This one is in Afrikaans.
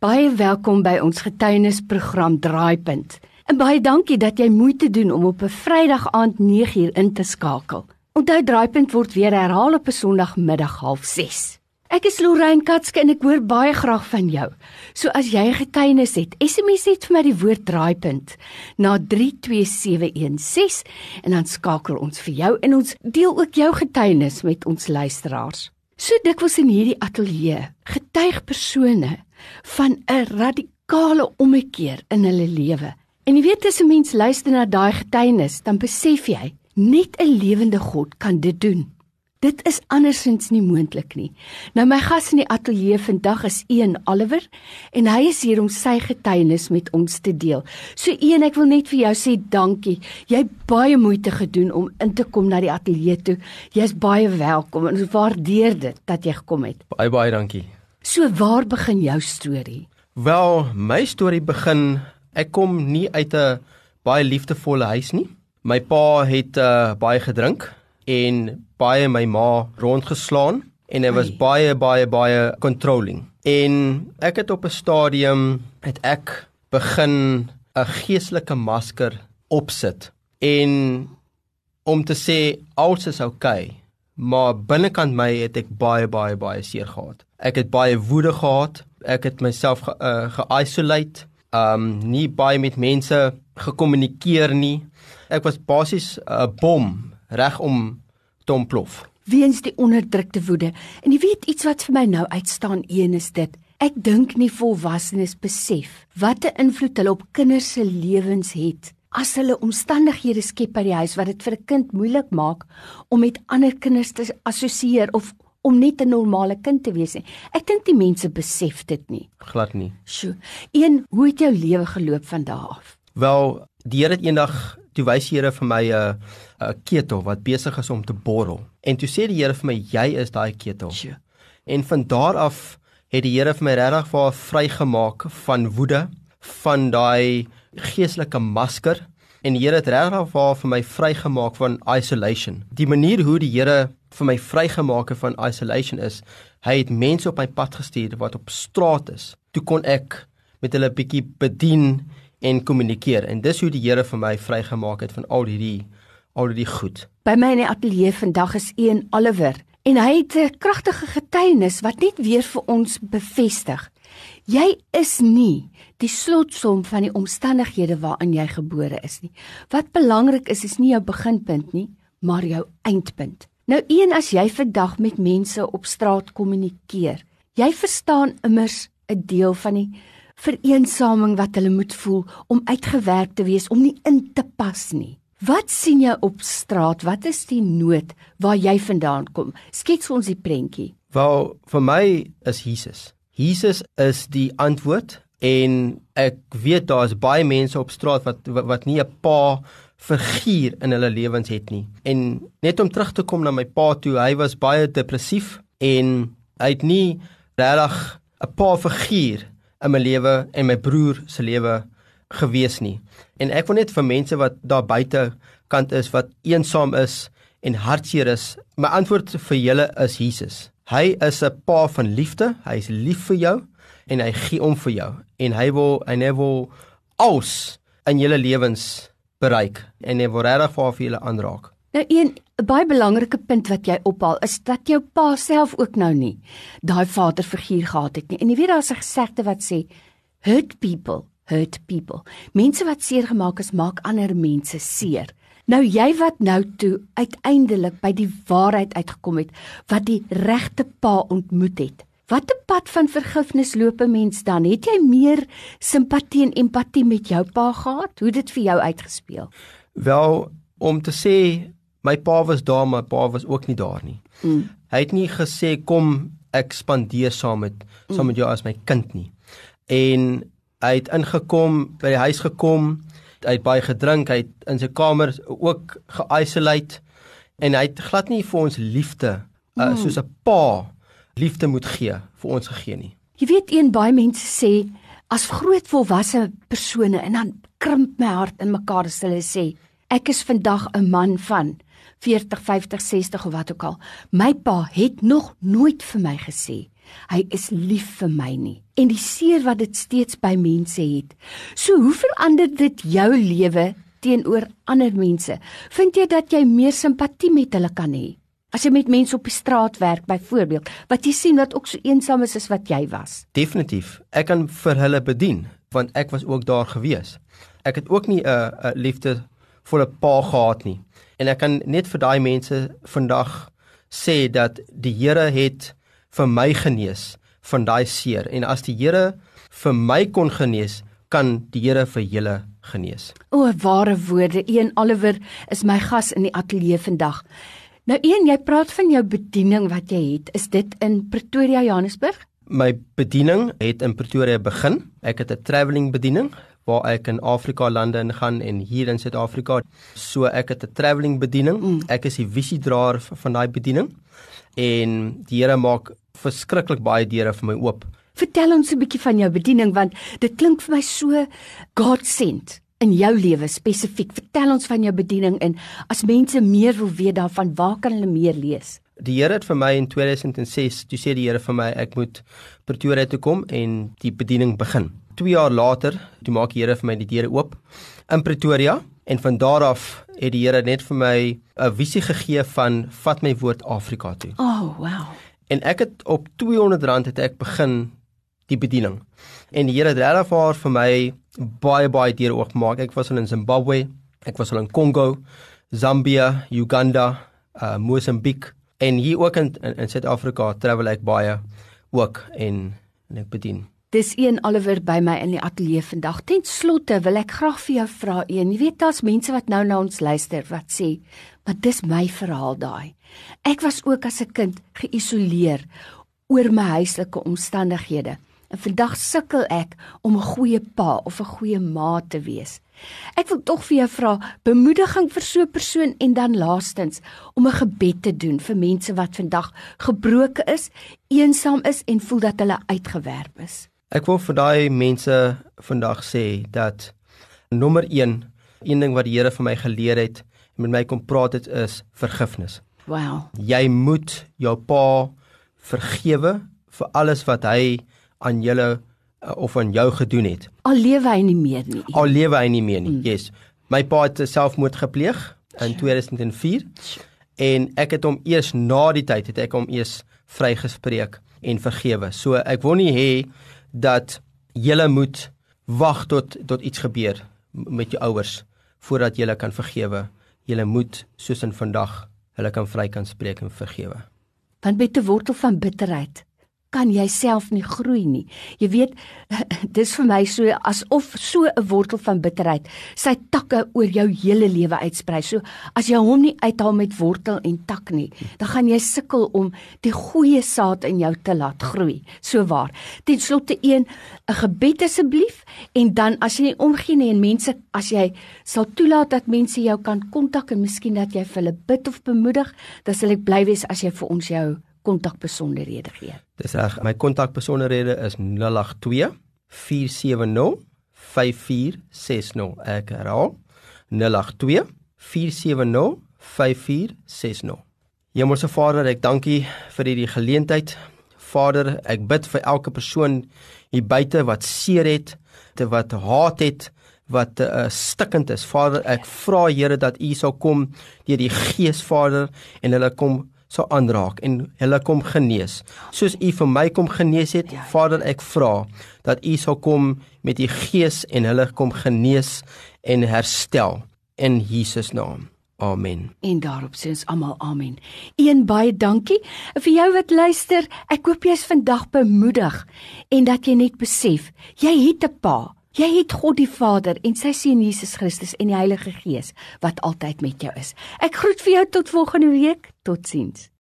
Baie welkom by ons getuienisprogram Draaipunt. En baie dankie dat jy moeite doen om op 'n Vrydag aand 9uur in te skakel. Onthou Draaipunt word weer herhaal op 'n Sondagmiddag 06:30. Ek is Lorraine Katske en ek hoor baie graag van jou. So as jy 'n getuienis het, SMS net vir my die woord Draaipunt na 32716 en dan skakel ons vir jou en ons deel ook jou getuienis met ons luisteraars. So dikwels in hierdie ateljee getuig persone van 'n radikale ommekeer in hulle lewe. En jy weet as 'n mens luister na daai getuienis, dan besef jy net 'n lewende God kan dit doen. Dit is andersins nie moontlik nie. Nou my gas in die ateljee vandag is Ian Oliver en hy is hier om sy getuienis met ons te deel. So Ian, ek wil net vir jou sê dankie. Jy het baie moeite gedoen om in te kom na die ateljee toe. Jy's baie welkom en ons waardeer dit dat jy gekom het. Baie baie dankie. So waar begin jou storie? Wel, my storie begin ek kom nie uit 'n baie liefdevolle huis nie. My pa het uh, baie gedrink en baie my ma rondgeslaan en hy was Ai. baie baie baie controlling. En ek het op 'n stadium het ek begin 'n geestelike masker opsit en om te sê alles is oukei, okay, maar binnekant my het ek baie baie baie seer gehad. Ek het baie woede gehad. Ek het myself ge, uh, ge-isolate. Um nie baie met mense gekommunikeer nie. Ek was basies 'n bom reg om te ontplof. Weens die onderdrukte woede. En jy weet iets wat vir my nou uitstaan een is dit. Ek dink nie volwassenes besef wat 'n invloed hulle op kinders se lewens het as hulle omstandighede skep by die huis wat dit vir 'n kind moeilik maak om met ander kinders te assosieer of om net 'n normale kind te wees nie. Ek dink die mense besef dit nie. Glad nie. Sjoe. Een, hoe het jou lewe geloop van daardie af? Wel, die Here het eendag toe wys die Here vir my 'n 'n ketel wat besig is om te borrel. En toe sê die Here vir my, jy is daai ketel. Sjoe. En van daar af het die Here vir my regtig vir vrygemaak van woede, van daai geestelike masker en die Here het regtig vir vir my vrygemaak van isolation. Die manier hoe die Here vir my vrygemaak het van isolation is, hy het mense op my pad gestuur wat op straat is. Toe kon ek met hulle bietjie bedien en kommunikeer en dis hoe die Here vir my vrygemaak het van al hierdie al hierdie goed. By my in die ateljee vandag is een Oliver en hy het 'n kragtige getuienis wat net weer vir ons bevestig. Jy is nie die slotsom van die omstandighede waarin jy gebore is nie. Wat belangrik is is nie jou beginpunt nie, maar jou eindpunt. Nou een as jy vandag met mense op straat kommunikeer, jy verstaan immers 'n deel van die vereensaming wat hulle moet voel om uitgewerk te wees om nie in te pas nie. Wat sien jy op straat? Wat is die nood waar jy vandaan kom? Skets ons die prentjie. Wel, vir my is Jesus. Jesus is die antwoord en ek weet daar's baie mense op straat wat wat, wat nie 'n pa figuur in hulle lewens het nie. En net om terug te kom na my pa toe, hy was baie depressief en hy het nie regtig 'n pa figuur in my lewe en my broer se lewe gewees nie. En ek wil net vir mense wat daar buite kant is wat eensaam is en hartseer is, my antwoord vir julle is Jesus. Hy is 'n pa van liefde. Hy is lief vir jou en hy gee om vir jou en hy wil en hy wil alles in julle lewens bereik en hy wil regtig vir julle aanraak. Nou een 'n baie belangrike punt wat jy ophaal is dat jou pa self ook nou nie daai vaderfiguur gehad het nie. En jy weet daar's 'n gesegde wat sê hurt people hurt people. Mense wat seer gemaak is, maak ander mense seer. Nou jy wat nou toe uiteindelik by die waarheid uitgekom het wat die regte pa ontmoet het. Watter pad van vergifnis loop 'n mens dan? Het jy meer simpatie en empatie met jou pa gehad? Hoe dit vir jou uitgespeel? Wel om te sê my pa was daar, maar pa was ook nie daar nie. Mm. Hy het nie gesê kom ek spandeer saam met saam met jou as my kind nie. En hy het ingekom by die huis gekom, hy het baie gedrink, hy het in sy kamer ook ge-isolate en hy het glad nie vir ons liefde uh, soos 'n pa liefde moet gee vir ons gegee nie. Jy weet een baie mense sê as groot volwasse persone en dan krimp my hart in mekaar as hulle sê ek is vandag 'n man van 40, 50, 60 of wat ook al. My pa het nog nooit vir my gesê Hy is lief vir my nie en die seer wat dit steeds by mense het. So hoe verander dit jou lewe teenoor ander mense? Vind jy dat jy meer simpatie met hulle kan hê? As jy met mense op die straat werk byvoorbeeld, wat jy sien wat ook so eensaam is as wat jy was. Definitief. Ek kan vir hulle bedien want ek was ook daar gewees. Ek het ook nie 'n 'n liefdevolle pa gehad nie. En ek kan net vir daai mense vandag sê dat die Here het vir my genees van daai seer en as die Here vir my kon genees, kan die Here vir julle genees. O, ware woorde. Een Oliver is my gas in die ateljee vandag. Nou een, jy praat van jou bediening wat jy het. Is dit in Pretoria, Johannesburg? My bediening het in Pretoria begin. Ek het 'n travelling bediening waar ek in Afrika lande ingaan en hier in Suid-Afrika. So ek het 'n travelling bediening. Mm. Ek is die visiedraer van daai bediening. En die Here maak verskriklik baie deure vir my oop. Vertel ons 'n bietjie van jou bediening want dit klink vir my so God sent in jou lewe spesifiek. Vertel ons van jou bediening en as mense meer wil weet daarvan, waar kan hulle meer lees? Die Here het vir my in 2006, toe sê die Here vir my ek moet Pretoria toe kom en die bediening begin. 2 jaar later, toe maak die Here vir my die deure oop in Pretoria en van daar af het die Here net vir my 'n visie gegee van vat my woord Afrika toe. Oh, wow. En ek het op R200 het ek begin die bediening. En die Here het regtig vir my baie baie deure oopgemaak. Ek was al in Zimbabwe, ek was al in Kongo, Zambia, Uganda, uh Mosambiek en hier ook in in, in Suid-Afrika travel ek baie ook en en ek bedien. Dis een Oliver by my in die ateljee vandag. Ten slotte wil ek graag vir jou vra een. Jy weet daar's mense wat nou na ons luister wat sê, "Maar dis my verhaal daai. Ek was ook as 'n kind geïsoleer oor my huislike omstandighede." En vandag sukkel ek om 'n goeie pa of 'n goeie ma te wees. Ek wil tog vir jou vra bemoediging vir so 'n persoon en dan laastens om 'n gebed te doen vir mense wat vandag gebroken is, eensaam is en voel dat hulle uitgewerp is. Ek wil vir daai mense vandag sê dat nommer 1, een ding wat die Here vir my geleer het en met my kom praat het is vergifnis. Wow. Jy moet jou pa vergewe vir alles wat hy aan julle uh, of aan jou gedoen het. Al lewe hy nie meer nie. Al lewe hy nie meer nie. Mm. Yes. My pa het selfmoord gepleeg in 2004 en ek het hom eers na die tyd het ek hom eers vrygespreek en vergewe. So ek wil nie hê dat julle moet wag tot tot iets gebeur met jou ouers voordat julle kan vergewe. Julle moet soos in vandag hulle kan vry kan spreek en vergewe. Want met 'n wortel van bitterheid kan jy self nie groei nie. Jy weet, dis vir my so asof so 'n wortel van bitterheid sy takke oor jou hele lewe uitsprei. So as jy hom nie uithaal met wortel en tak nie, dan gaan jy sukkel om die goeie saad in jou te laat groei. So waar. Ten slotte een 'n gebed asseblief en dan as jy nie omgee nie en mense as jy sal toelaat dat mense jou kan kontak en miskien dat jy vir hulle bid of bemoedig, dan sal ek bly wees as jy vir ons jou kontakbesonderhede gee. Dis reg, my kontakbesonderhede is 082 470 5460. Ek herhaal 082 470 5460. Hemelse Vader, ek dankie vir hierdie geleentheid. Vader, ek bid vir elke persoon hier buite wat seer het, wat haat het, wat uh, stikkend is. Vader, ek vra Here dat U sal kom deur die Gees Vader en hulle kom sal aanraak en hulle kom genees. Soos U vir my kom genees het, ja. Vader, ek vra dat U sal kom met U Gees en hulle kom genees en herstel in Jesus naam. Amen. En daarop sê ons almal amen. Een baie dankie vir jou wat luister. Ek hoop jy is vandag bemoedig en dat jy net besef, jy het 'n pa. Jy het God die Vader en sy seun Jesus Christus en die Heilige Gees wat altyd met jou is. Ek groet vir jou tot volgende week. Totsiens.